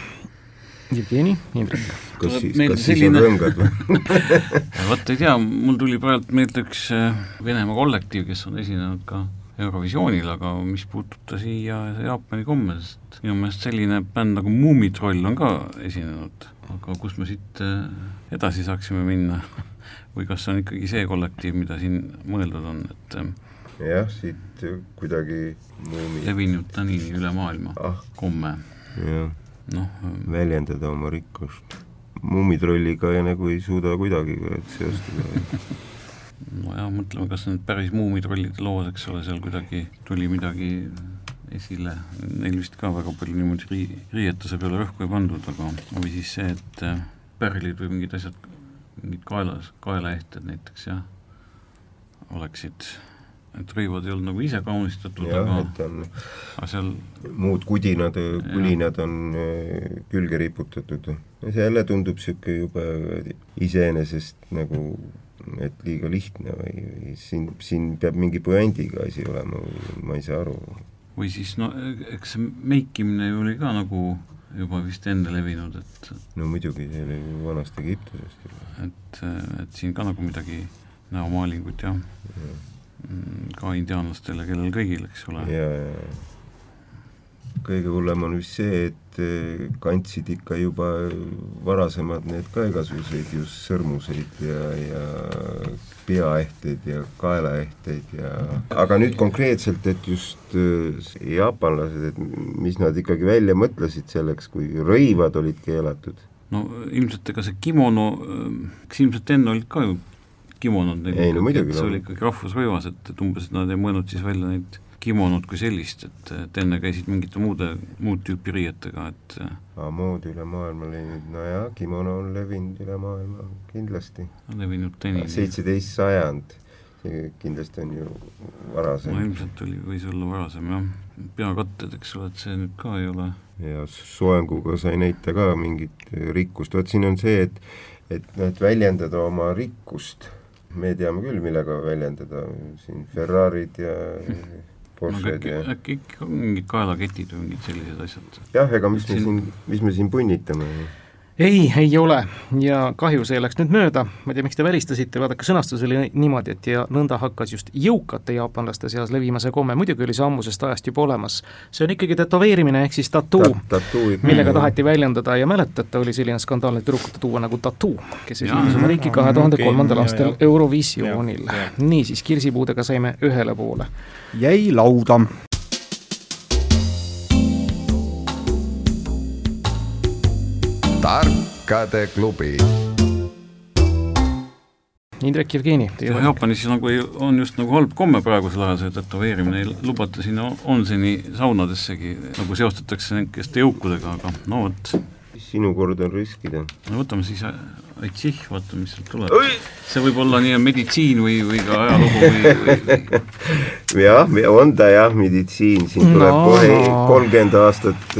Jevgeni, Indrek. kas siis, kas siis on rõngad või vot ei tea, mul tuli praegu meelde üks äh, Venemaa kollektiiv, kes on esinenud ka Eurovisioonil, aga mis puutub ta siia Jaapani komme, sest minu meelest selline bänd nagu Muumitroll on ka esinenud, aga kus me siit äh, edasi saaksime minna või kas see on ikkagi see kollektiiv, mida siin mõeldud on, et äh, jah, siit kuidagi muumi levinud ta nii üle maailma ah., komme. jah no,, äh, väljendada oma rikkust. muumitrolliga nagu ei suuda kuidagi seostada nojah, mõtleme, kas need päris muumitrollide lood, eks ole, seal kuidagi tuli midagi esile, neil vist ka väga palju niimoodi rii-, riietuse peale rõhku ei pandud, aga või siis see, et äh, pärlid või mingid asjad, mingid kaelas, kaelaehted näiteks jah, oleksid et rõivad ei olnud nagu ise kaunistatud, aga on, aga seal muud kudinad, kulinad on äh, külge riputatud. see jälle tundub niisugune jube iseenesest nagu et liiga lihtne või, või siin, siin peab mingi puändiga asi olema või ma ei saa aru. või siis no eks see meikimine ju oli ka nagu juba vist enne levinud, et no muidugi, see oli ju vanast Egiptusest juba. et, et siin ka nagu midagi näomaalingut jah ja., mm, ka indiaanlastele, kellel kõigil, eks ole. ja, ja kõige hullem on vist see, et eh, kandsid ikka juba varasemad need ka igasuguseid just sõrmuseid ja, ja peaehteid ja kaelaehteid ja aga nüüd konkreetselt, et just eh, jaapanlased, et mis nad ikkagi välja mõtlesid selleks, kui rõivad olid keelatud? no ilmselt ega see kimono, kas ilmselt enne olid ka ju kimonod, ei no see oli ikkagi rahvusrõivas, et, et umbes nad ei mõelnud siis välja neid kimonut kui sellist, et, et enne käisid mingite muude, muud tüüpi riietega, et aa, mood üle maailma levinud, nojah, kimono on levinud üle maailma kindlasti. levinud teni. seitseteist sajand, kindlasti on ju varasem. no ilmselt oli, võis olla varasem jah, peakatted, eks ole, et see nüüd ka ei ole ja soenguga sa ei näita ka mingit rikkust, vot siin on see, et et noh, et väljendada oma rikkust, me teame küll, millega väljendada, siin Ferrarid ja Porsched ja äkki ikka mingid kaelaketid või mingid sellised asjad? jah, ega mis me siin, mis me siin punnitame ei, ei ole. Ja kahju, see läks nüüd mööda, ma ei tea, miks te välistasite, vaadake, sõnastus oli niimoodi, et ja nõnda hakkas just jõukate jaapanlaste seas levima see komme, muidugi oli see ammusest ajast juba olemas. see on ikkagi tätoveerimine ehk siis tattoo Ta, millega taheti väljendada. Ja mäletate, oli selline skandaalne tüdrukute tuua nagu tattoo, kes esindas oma riiki kahe tuhande kolmandal aastal Eurovisioonil. niisiis, kirsipuudega saime ühele poole. jäi lauda tarkade klubi. Indrek Jevgeni. Jaapanis nagu ei, on just nagu halb komme praegusel ajal see tätoveerimine, ei lubata sinna onseni saunadessegi, nagu seostatakse niisuguste jõukudega, aga no vot. sinu kord on riskida. no võtame siis Aitsih, vaata, mis sealt tuleb. see võib olla nii meditsiin või, või ka ajalugu või, või jah, on ta jah, meditsiin, siin tuleb no. kohe kolmkümmend aastat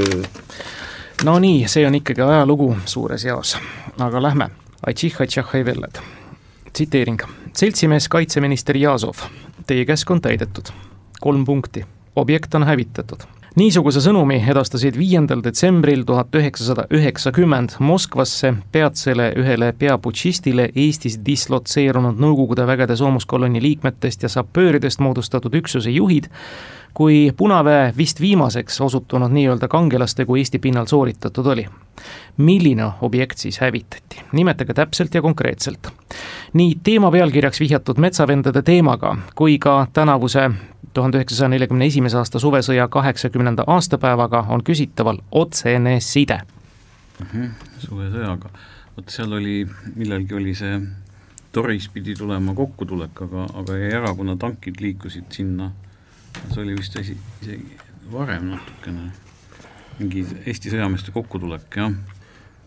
no nii, see on ikkagi ajalugu suures eas, aga lähme, Aitših-Atšahhaivelled. tsiteering, seltsimees kaitseminister Jazov, teie käsk on täidetud, kolm punkti, objekt on hävitatud. Niisuguse sõnumi edastasid viiendal detsembril tuhat üheksasada üheksakümmend Moskvasse peatsele ühele peaputšistile Eestis dislotseerunud Nõukogude vägede soomuskolonni liikmetest ja sapööridest moodustatud üksuse juhid kui Punaväe vist viimaseks osutunud nii-öelda kangelastegu Eesti pinnal sooritatud oli. milline objekt siis hävitati, nimetage täpselt ja konkreetselt. nii teema pealkirjaks vihjatud metsavendade teemaga kui ka tänavuse tuhande üheksasaja neljakümne esimese aasta suvesõja kaheksakümnenda aastapäevaga on küsitaval otsene side mm. -hmm, suvesõjaga, vot seal oli, millalgi oli see Toris pidi tulema kokkutulek, aga, aga jäi ära, kuna tankid liikusid sinna see oli vist esi, isegi varem natukene, mingi Eesti sõjameeste kokkutulek, jah.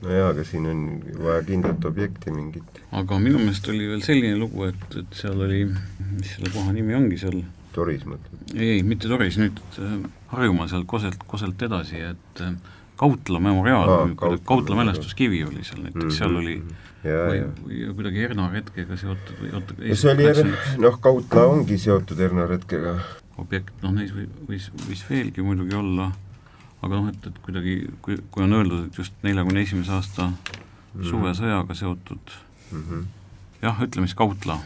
no jaa, aga siin on vaja kindlat objekti mingit. aga minu meelest oli veel selline lugu, et, et seal oli, mis selle koha nimi ongi seal? Toris mõtled? ei, ei, mitte Toris, nüüd äh, Harjumaa seal Koselt, Koselt edasi, et äh, Kautla memoriaal ah,, Kautla, Kautla mälestuskivi oli seal näiteks mm, -hmm. seal oli ja, või, või kuidagi Erna retkega seotud või oota no see oli, noh, Kautla ongi seotud Erna retkega objekt, noh neis või, võis, võis veelgi muidugi olla, aga noh, et, et kuidagi, kui, kui on öeldud, et just neljakümne esimese aasta mm -hmm. suvesõjaga seotud mm, -hmm jah, ütleme siis Kautla.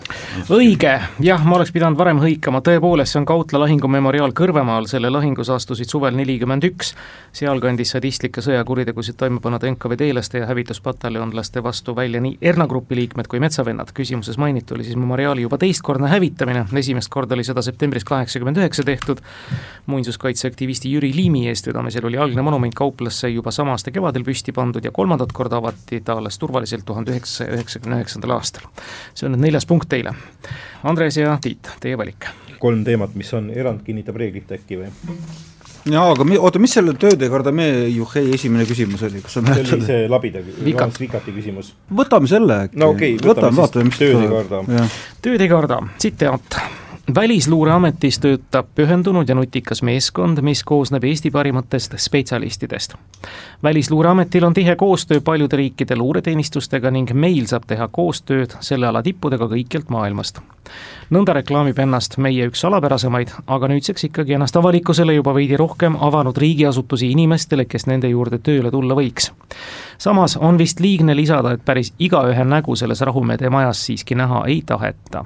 õige, jah, ma oleks pidanud varem hõikama, tõepoolest, see on Kautla lahingumemoriaal Kõrvemaal, selle lahingus astusid suvel nelikümmend üks, sealkandis sadistlikke sõjakuritegusid toime pannud NKVD-laste ja hävituspataljonlaste vastu välja nii Erna grupi liikmed kui metsavennad, küsimuses mainitu oli siis memoriaali juba teistkordne hävitamine, esimest korda oli seda septembris kaheksakümmend üheksa tehtud, muinsuskaitseaktivisti Jüri Liimi eestvedamisel oli algne monument kauplasse juba sama aasta kevadel püsti pandud ja kolmandat korda avati. Ta alles turvaliselt tuhande üheksasaja üheksakümne üheksandal aastal see on nüüd neljas punkt teile. Andres ja Tiit, teie valik. kolm teemat, mis on, erand kinnitab reeglit äkki või? jaa, aga mi-, oota, mis selle Tööde Kardamee Juhhei esimene küsimus oli, kas sa mäletad? see oli see labida, Vikati küsimus. võtame selle äkki. no okei okay,, võtame, võtame siis Tööd ei karda. Tööd ei karda, tsitaat välisluureametis töötab pühendunud ja nutikas meeskond, mis koosneb Eesti parimatest spetsialistidest. välisluureametil on tihe koostöö paljude riikide luureteenistustega ning meil saab teha koostööd selle ala tippudega kõikjalt maailmast. nõnda reklaamib ennast meie üks salapärasemaid, aga nüüdseks ikkagi ennast avalikkusele juba veidi rohkem avanud riigiasutusi inimestele, kes nende juurde tööle tulla võiks. samas on vist liigne lisada, et päris igaühe nägu selles rahumeede majas siiski näha ei taheta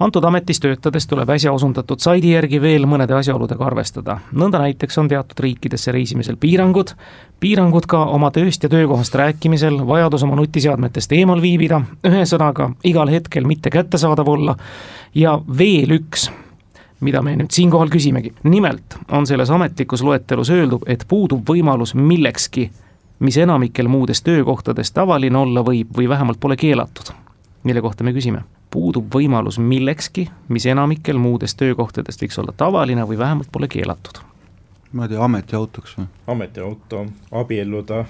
antud ametis töötades tuleb äsja osundatud saidi järgi veel mõnede asjaoludega arvestada. nõnda näiteks on teatud riikidesse reisimisel piirangud, piirangud ka oma tööst ja töökohast rääkimisel, vajadus oma nutiseadmetest eemal viibida, ühesõnaga igal hetkel mitte kättesaadav olla ja veel üks mida me nüüd siinkohal küsimegi. nimelt on selles ametlikus loetelus öeldud, et puudub võimalus millekski, mis enamikel muudes töökohtades tavaline olla võib või vähemalt pole keelatud. mille kohta me küsime? Puudub võimalus millekski, mis enamikel muudest töökohtadest võiks olla tavaline või vähemalt pole keelatud. ma ei tea, ametiautoks või? ametiauto, abielluda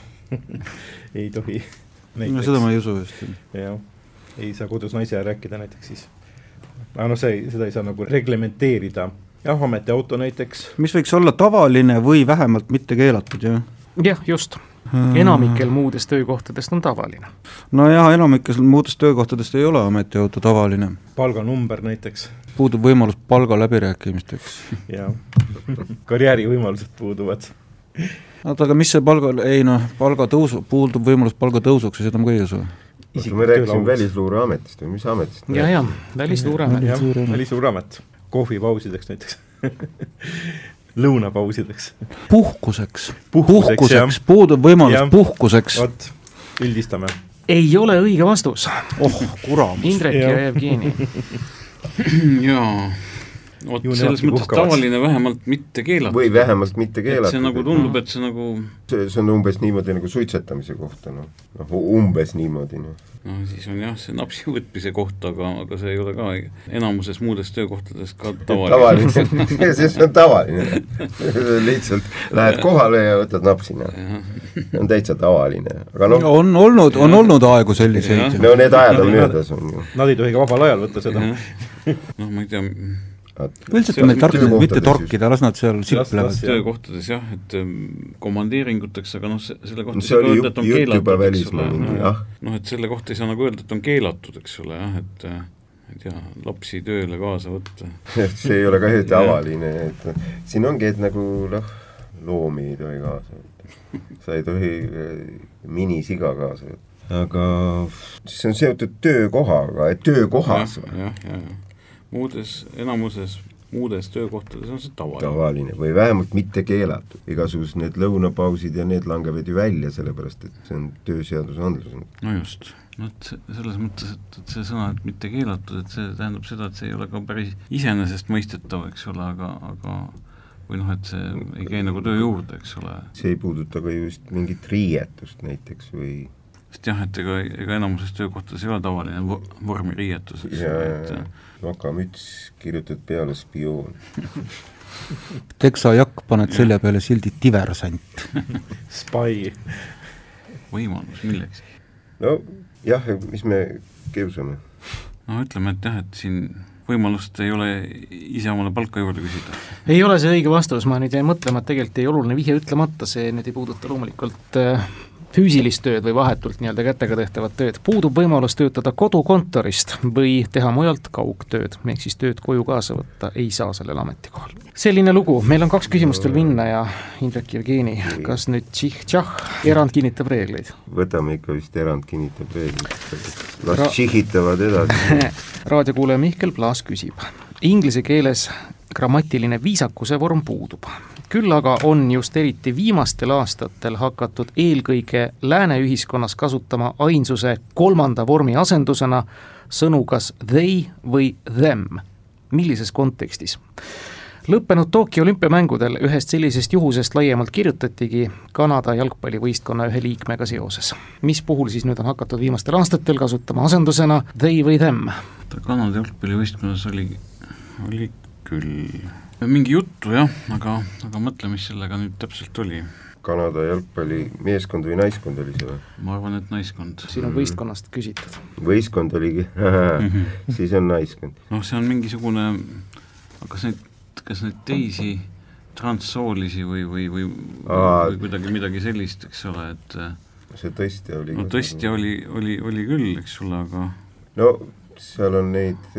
ei tohi. no seda ma ei usu just. jah, ei saa kodus naisele rääkida näiteks siis aga noh, see, seda ei saa nagu reglementeerida, jah, ametiauto näiteks. mis võiks olla tavaline või vähemalt mitte keelatud, jah? jah, just enamikel muudest töökohtadest on tavaline. nojah, enamikel muudest töökohtadest ei ole ametiauto tavaline. palganumber näiteks. puudub võimalus palgaläbirääkimisteks. jah, karjäärivõimalused puuduvad. oota, aga mis see palga, ei noh, palgatõusu, puudub võimalus palgatõusuks ja seda ma ka ei usu me rääkisime Välisluureametist või mis ametist? ja, ja Välisluureamet. välisluureamet, kohvipausideks näiteks lõunapausideks. puhkuseks, puhkuseks, puhkuseks, puudub võimalus ja. puhkuseks. vot, üldistame. ei ole õige vastus. oh, kuramus. Indrek ja, ja Jevgeni jaa vot selles mõttes tavaline vähemalt mitte keelatud. või vähemalt mitte keelatud. see nagu tundub, et see nagu see, see on umbes niimoodi nagu suitsetamise kohta, noh, noh umbes niimoodi, noh. noh, siis on jah, see napsi võtmise koht, aga, aga see ei ole ka enamuses muudes töökohtades ka tavaline. tavaline see on tavaline lihtsalt lähed kohale ja võtad napsi, noh. see on täitsa tavaline, aga noh on olnud, on olnud aegu selliseid. no need ajad on möödas, on ju. Nad ei tohi ka vabal ajal võtta seda. noh, ma ei tea üldiselt on meil tark mitte torkida, las nad seal siplevad. töökohtades jah, et ähm, komandeeringuteks, aga noh, selle kohta no, see oli jutt, jutt juba välismaa mingi, jah. noh, et selle kohta ei saa nagu öelda, et on keelatud, eks ole, jah, et äh, ma ei tea, lapsi tööle kaasa võtta. see ei ole ka ju tavaline, et siin ongi, et nagu noh, loomi ei tohi kaasa võtta. sa ei tohi äh, minisiga kaasa võtta. aga see on seotud töökohaga, et töökohas või? jah, jah, jah muudes, enamuses muudes töökohtades on see tavaline. tavaline või vähemalt mitte keelatud, igasugused need lõunapausid ja need langevad ju välja, sellepärast et see on tööseadusandlus. no just, vot selles mõttes, et, et see sõna, et mitte keelatud, et see tähendab seda, et see ei ole ka päris iseenesestmõistetav, eks ole, aga, aga või noh, et see ei käi nagu töö juurde, eks ole. see ei puuduta ka just mingit riietust näiteks või sest jah, et ega, ega enamuses töökohtades ei ole tavaline vormiriietus, eks ole, et vakamüts, kirjutad peale spioon teksajakk, paned selja peale sildi diversant Spy. võimalus milleks? no jah, mis me kiusame? no ütleme, et jah, et siin võimalust ei ole ise omale palka juurde küsida. ei ole see õige vastus, ma nüüd jäin mõtlema, et tegelikult jäi oluline vihje ütlemata, see nüüd ei puuduta loomulikult äh, füüsilist tööd või vahetult nii-öelda kätega tehtavat tööd, puudub võimalus töötada kodukontorist või teha mujalt kaugtööd, ehk siis tööd koju kaasa võtta ei saa sellel ametikohal. selline lugu, meil on kaks küsimust veel minna ja Indrek Jevgeni, kas nüüd tšihh-tšah, erand kinnitab reegleid? võtame ikka vist erand kinnitab reegleid, las Ra tšihhitavad edasi. raadiokuulaja Mihkel Plaas küsib, inglise keeles grammatiline viisakuse vorm puudub küll aga on just eriti viimastel aastatel hakatud eelkõige lääne ühiskonnas kasutama ainsuse kolmanda vormi asendusena sõnu kas they või them. millises kontekstis? lõppenud Tokyo olümpiamängudel ühest sellisest juhusest laiemalt kirjutatigi Kanada jalgpallivõistkonna ühe liikmega seoses. mis puhul siis nüüd on hakatud viimastel aastatel kasutama asendusena they või them? Kanada jalgpallivõistkonnas oli, oli küll mingi juttu jah, aga, aga mõtle, mis sellega nüüd täpselt oli. Kanada jalgpallimeeskond või naiskond oli see või? ma arvan, et naiskond. siin on võistkonnast küsitud. võistkond oligi siis on naiskond. noh, see on mingisugune, kas neid, kas neid teisi transsoolisi või, või, või, või kuidagi midagi sellist, eks ole, et see tõesti oli no tõesti oli, oli, oli küll, eks ole, aga no seal on neid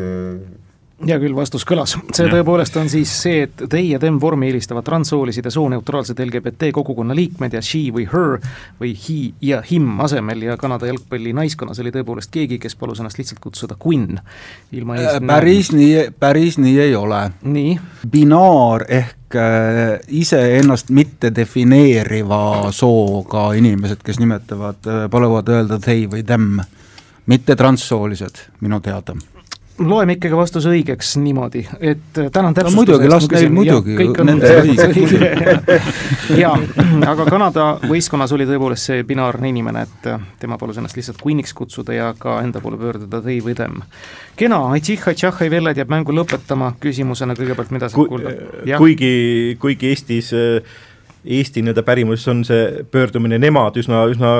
hea küll, vastus kõlas. see ja. tõepoolest on siis see, et they ja them vormi eelistavad transsoolised ja sooneutraalsed LGBT kogukonna liikmed ja she või her või he ja him asemel ja Kanada jalgpalli naiskonnas oli tõepoolest keegi, kes palus ennast lihtsalt kutsuda Quinn. ilma äh, päris nii, päris nii ei ole. nii? binaar ehk äh, iseennast mitte defineeriva sooga inimesed, kes nimetavad, äh, paluvad öelda they või them, mitte transsoolised minu teada loeme ikkagi vastuse õigeks niimoodi, et äh, tänan täpsustuse no, muidugi, las neil muidugi, nende õigus. jaa, aga Kanada võistkonnas oli tõepoolest see binaarne inimene, et äh, tema palus ennast lihtsalt Queeniks kutsuda ja ka enda poole pöörduda tõi või them. kena, Aitšihha Tšahhai Velled jääb mängu lõpetama, küsimusena kõigepealt, mida saab kuulda? kuigi, kuigi Eestis äh, Eesti nii-öelda pärimuses on see pöördumine nemad üsna, üsna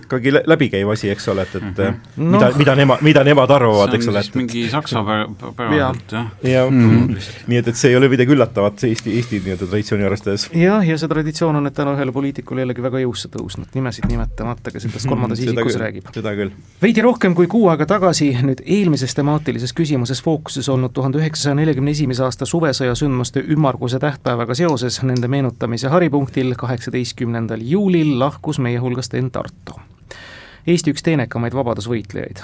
ikkagi läbikäiv asi, eks ole, et, et mm -hmm. mida no., mida nemad, mida nemad arvavad, eks ole. et mingi saksa päraselt, jah. jah, mm -hmm. nii et, et see ei ole midagi üllatavat Eesti, Eesti nii-öelda traditsiooni arvestades. jah, ja see traditsioon on, et täna ühele poliitikule jällegi väga jõusse tõusnud, nimesid nimetamata, kes endast kolmandas mm, isikus küll, räägib. seda küll. veidi rohkem kui kuu aega tagasi nüüd eelmises temaatilises küsimuses fookuses olnud tuhande üheksasaja neljakümne esimese aasta suvesõja sündmuste ümmarguse tähtpäevaga seoses nende meenutamise haripunktis punktil, kaheksateistkümnendal juulil lahkus meie hulgast Enn Tarto. Eesti üks teenekamaid vabadusvõitlejaid.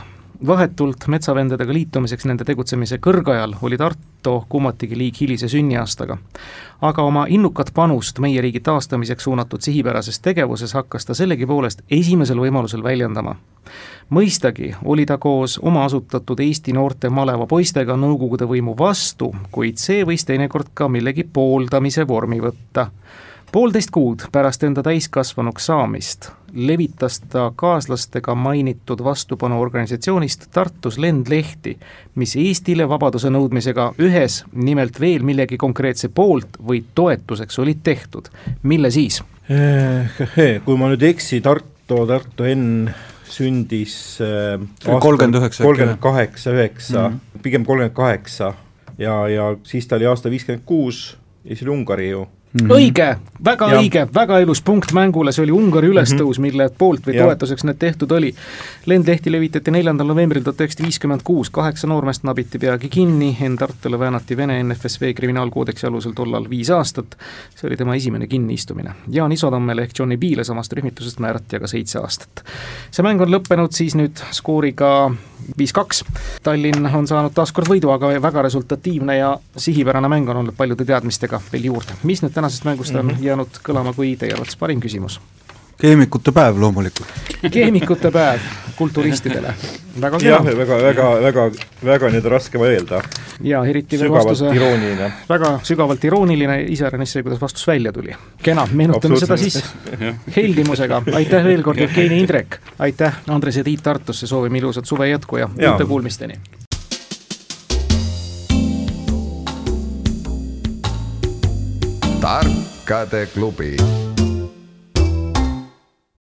vahetult metsavendadega liitumiseks nende tegutsemise kõrgajal oli Tarto kummatigi liig hilise sünniaastaga. aga oma innukat panust meie riigi taastamiseks suunatud sihipärases tegevuses hakkas ta sellegipoolest esimesel võimalusel väljendama mõistagi oli ta koos oma asutatud Eesti noorte maleva poistega Nõukogude võimu vastu, kuid see võis teinekord ka millegi pooldamise vormi võtta poolteist kuud pärast enda täiskasvanuks saamist levitas ta kaaslastega mainitud vastupanuorganisatsioonist Tartus lendlehti, mis Eestile vabaduse nõudmisega ühes, nimelt veel millegi konkreetse poolt või toetuseks olid tehtud. mille siis? Kui ma nüüd ei eksi, Tartu, Tartu N sündis äh, kolmkümmend üheksa, kolmkümmend kaheksa, üheksa, mhm. pigem kolmkümmend kaheksa ja, ja siis ta oli aasta viiskümmend kuus ja siis oli Ungari ju Mm -hmm. õige, väga ja. õige, väga ilus punkt mängule, see oli Ungari ülestõus mm, -hmm. mille poolt või ja. toetuseks need tehtud oli. lendlehti levitati neljandal novembril tuhat üheksasada viiskümmend kuus, kaheksa noormeest nabiti peagi kinni, Enn Tartule väänati Vene NFSV kriminaalkoodeksi alusel tollal viis aastat, see oli tema esimene kinniistumine. Jaan Isotammele ehk Johnny B-le samast rühmitusest määrati aga seitse aastat. see mäng on lõppenud siis nüüd skooriga viis-kaks, Tallinn on saanud taas kord võidu, aga väga resultatiivne ja sihipärane mäng on olnud paljude teadmistega veel juurde. mis nüüd tänasest mängust on mm -hmm. jäänud kõlama kui teie arvates parim küsimus? keemikute päev loomulikult. keemikute päev kulturistidele, väga kena. jah, väga, väga, väga, väga nüüd raske mõelda. ja eriti veel vastuse, irooniline. väga sügavalt irooniline, iseäranis see, kuidas vastus välja tuli. kena, meenutame seda siis heldimusega, aitäh veel kord, Jevgeni Indrek, aitäh, Andres ja Tiit Tartusse, soovime ilusat suve jätku ja uute kuulmisteni! Tarkade klubi